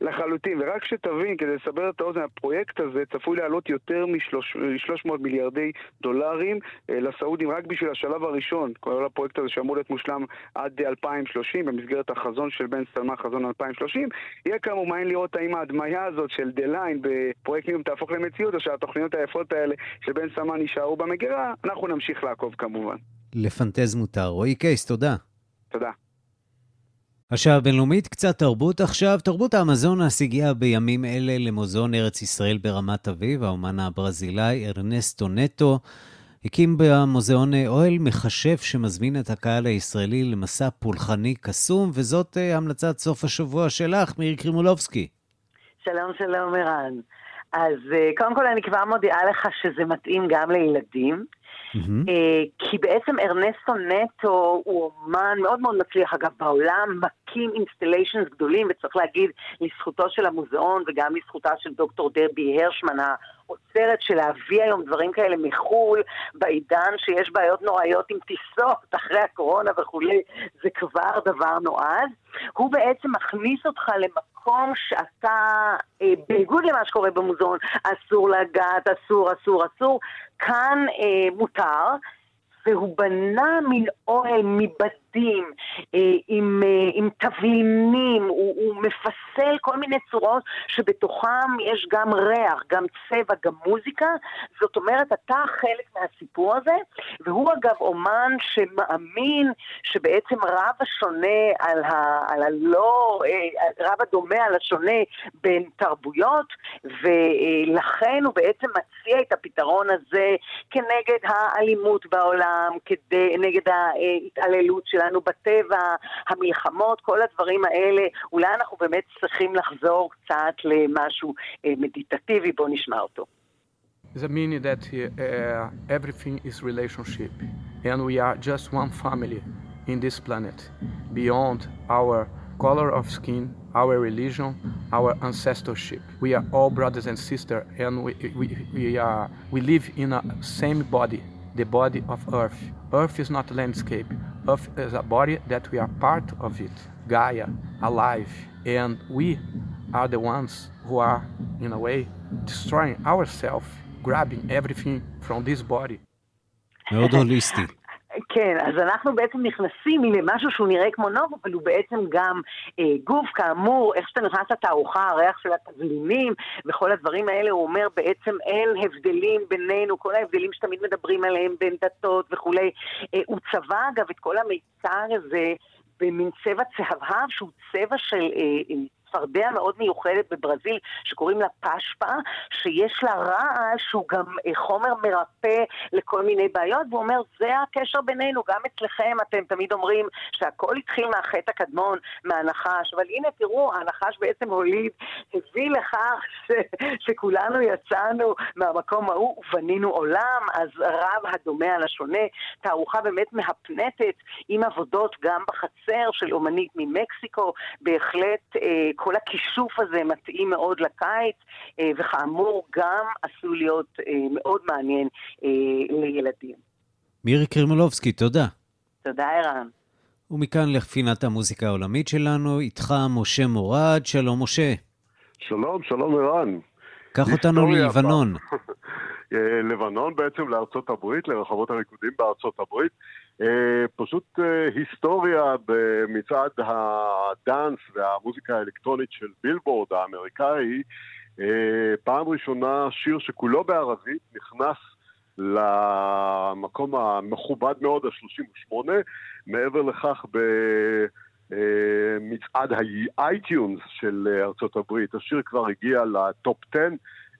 לחלוטין, ורק שתבין, כדי לסבר את האוזן, הפרויקט הזה צפוי לעלות יותר מ-300 מיליארדי דולרים לסעודים רק בשביל השלב הראשון, כל הפרויקט הזה שאמור להיות מושלם עד 2030 במסגרת החזון של בן סלמאן, חזון 2030. יהיה כמובן מעניין לראות האם ההדמיה הזאת של The Line בפרויקט ניום תהפוך למציאות, או שהתוכניות היפות האלה של בן סלמאן יישארו במגירה, אנחנו נמשיך לעקוב כמובן. לפנטז מותר. רועי קייס, תודה. תודה. השעה הבינלאומית, קצת תרבות עכשיו. תרבות האמזונס הגיעה בימים אלה למוזיאון ארץ ישראל ברמת אביב, האומן הברזילאי ארנסטו נטו. הקים במוזיאון אוהל מכשף שמזמין את הקהל הישראלי למסע פולחני קסום, וזאת אה, המלצת סוף השבוע שלך, מירי קרימולובסקי. שלום, שלום, ערן. אז אה, קודם כל אני כבר מודיעה לך שזה מתאים גם לילדים. Mm-hmm. כי בעצם ארנסטו נטו הוא אומן מאוד מאוד מצליח, אגב, בעולם מקים installations גדולים, וצריך להגיד לזכותו של המוזיאון וגם לזכותה של דוקטור דבי הרשמן, האוצרת של להביא היום דברים כאלה מחו"ל, בעידן שיש בעיות נוראיות עם טיסות אחרי הקורונה וכולי, זה כבר דבר נועז. הוא בעצם מכניס אותך למקום שאתה, אה, בניגוד למה שקורה במוזיאון, אסור לגעת, אסור, אסור, אסור, כאן אה, מותר. והוא בנה מין אוהל מבדים, אה, עם, אה, עם תבלינים, הוא, הוא מפסל כל מיני צורות שבתוכם יש גם ריח, גם צבע, גם מוזיקה. זאת אומרת, אתה חלק מהסיפור הזה, והוא אגב אומן שמאמין שבעצם רב השונה על, ה, על הלא, אה, רב הדומה על השונה בין תרבויות, ולכן הוא בעצם מציע את הפתרון הזה כנגד האלימות בעולם. כדי, נגד ההתעללות שלנו בטבע, המלחמות, כל הדברים האלה. אולי אנחנו באמת צריכים לחזור קצת למשהו מדיטטיבי, בואו נשמע אותו. The meaning that uh, everything is relationship, and we are just one family in this planet, beyond our color of skin, our religion, our ancestorship. We are all brothers and sisters, and we, we, we, are, we live in a same body, the body of Earth. Earth is not a landscape. Earth is a body that we are part of it. Gaia, alive. And we are the ones who are, in a way, destroying ourselves, grabbing everything from this body. מאוד הוליסטי. כן, אז אנחנו בעצם נכנסים למשהו שהוא נראה כמו נוף, אבל הוא בעצם גם אה, גוף, כאמור, איך שאתה נכנס לתערוכה, הריח של התבלינים וכל הדברים האלה, הוא אומר בעצם אין הבדלים בינינו, כל ההבדלים שתמיד מדברים עליהם בין דתות וכולי. אה, הוא צבע אגב את כל המיצר הזה במין צבע צהבהב, שהוא צבע של... אה, צפרדע מאוד מיוחדת בברזיל שקוראים לה פשפה, שיש לה רעש שהוא גם חומר מרפא לכל מיני בעיות, והוא אומר, זה הקשר בינינו, גם אצלכם אתם תמיד אומרים שהכל התחיל מהחטא הקדמון, מהנחש, אבל הנה תראו, הנחש בעצם הוליד, הביא לכך ש, שכולנו יצאנו מהמקום ההוא ובנינו עולם, אז רב הדומה על השונה, תערוכה באמת מהפנטת עם עבודות גם בחצר של אומנית ממקסיקו, בהחלט אה, כל הכישוף הזה מתאים מאוד לקיץ, אה, וכאמור גם עשוי להיות אה, מאוד מעניין אה, לילדים. מירי קרימולובסקי, תודה. תודה, ערן. ומכאן לפינת המוזיקה העולמית שלנו, איתך משה מורד, שלום משה. שלום, שלום ערן. קח אותנו ללבנון. לבנון בעצם לארצות הברית, לרחבות הריקודים בארצות הברית. אה, פשוט אה, היסטוריה במצעד הדאנס והמוזיקה האלקטרונית של בילבורד האמריקאי. פעם ראשונה שיר שכולו בערבית נכנס למקום המכובד מאוד, ה-38. מעבר לכך, במצעד ה iTunes של ארצות הברית, השיר כבר הגיע לטופ 10.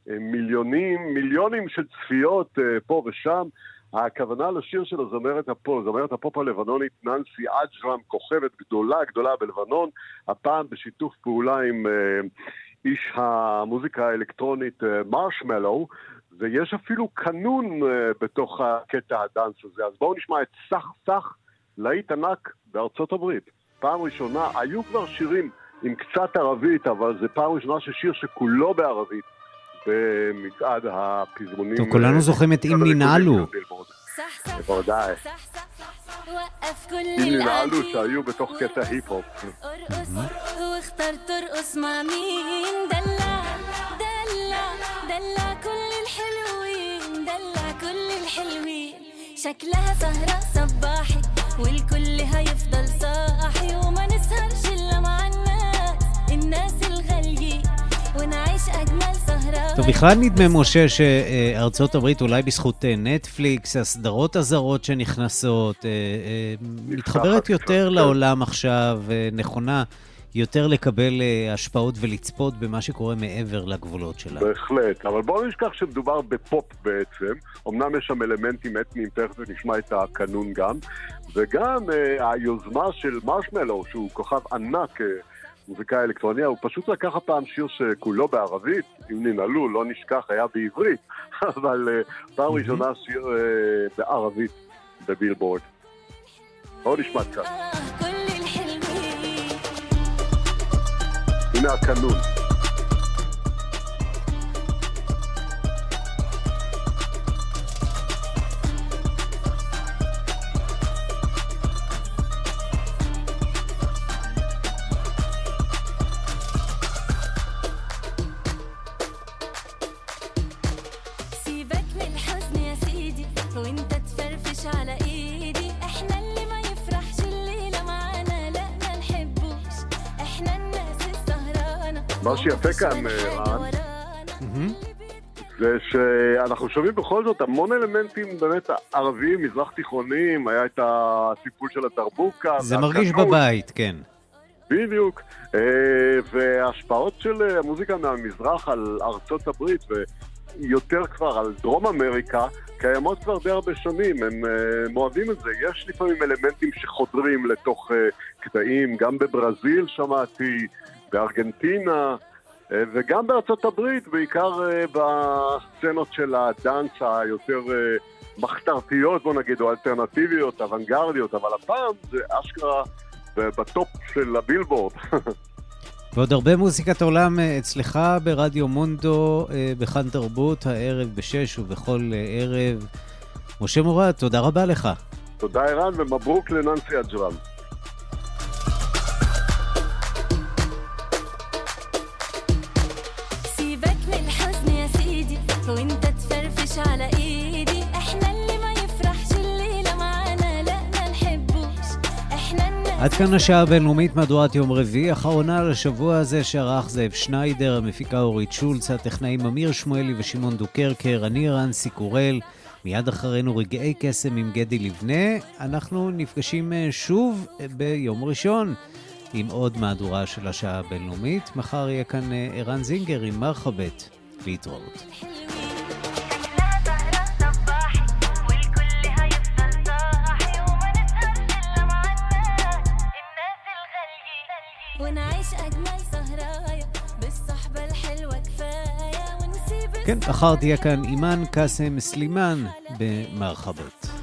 מיליונים, מיליונים של צפיות פה ושם. הכוונה לשיר של הזמרת הפופ, זמרת הפופ הלבנונית ננסי אג'רם, כוכבת גדולה גדולה בלבנון, הפעם בשיתוף פעולה עם איש המוזיקה האלקטרונית מרשמלו, ויש אפילו קנון בתוך הקטע הדאנס הזה. אז בואו נשמע את סך סך להיט ענק בארצות הברית. פעם ראשונה, היו כבר שירים עם קצת ערבית, אבל זה פעם ראשונה ששיר שכולו בערבית במצעד הפזמונים. טוב, כולנו זוכרים את אם ננעלו. בוודאי. אם ננעלו שהיו בתוך קטע היפ-הופ. شكلها سهرة صباحي والكل هيفضل صاحي وما نسهرش الا مع الناس الناس الغاليين ونعيش اجمل سهرات טוב, בכלל נדמה, משה, שארצות הברית, אולי בזכות נטפליקס, הסדרות הזרות שנכנסות, מתחברת יותר לעולם עכשיו, נכונה יותר לקבל השפעות ולצפות במה שקורה מעבר לגבולות שלה. בהחלט, אבל בואו נשכח שמדובר בפופ בעצם. אמנם יש שם אלמנטים אתניים, תכף נשמע את הקנון גם, וגם היוזמה של מרשמלו, שהוא כוכב ענק. מוזיקאי אלקטרוניה, הוא פשוט לקח הפעם שיר שכולו בערבית, אם ננעלו, לא נשכח, היה בעברית, אבל uh, פעם ראשונה שיר uh, בערבית בבילבורד. בואו נשמע קצת. הנה הקנון. מה שיפה כאן, רן, זה שאנחנו שומעים בכל זאת המון אלמנטים באמת ערביים, מזרח תיכוניים, היה את הסיפור של הדרבוקה. זה מרגיש בבית, כן. בדיוק. וההשפעות של המוזיקה מהמזרח על ארצות הברית, ויותר כבר על דרום אמריקה, קיימות כבר די הרבה שנים, הם אוהבים את זה. יש לפעמים אלמנטים שחודרים לתוך קטעים, גם בברזיל שמעתי. בארגנטינה וגם בארצות הברית, בעיקר בסצנות של הדאנס היותר מחתרתיות, בוא נגיד, או אלטרנטיביות, אוונגרדיות, אבל הפעם זה אשכרה בטופ של הבילבורד. ועוד הרבה מוזיקת עולם אצלך ברדיו מונדו, בכאן תרבות, הערב בשש ובכל ערב. משה מורד, תודה רבה לך. תודה ערן ומברוק לננסי אג'רם. עד כאן השעה הבינלאומית מהדורת יום רביעי, אחרונה לשבוע הזה שערך זאב שניידר, המפיקה אורית שולץ, הטכנאים אמיר שמואלי ושמעון דוקרקר, אני רנסי קורל. מיד אחרינו רגעי קסם עם גדי לבנה. אנחנו נפגשים שוב ביום ראשון עם עוד מהדורה של השעה הבינלאומית. מחר יהיה כאן אה, ערן זינגר עם מרחבת. להתראות. כן, מחר תהיה כאן אימאן קאסם סלימאן במרחבות.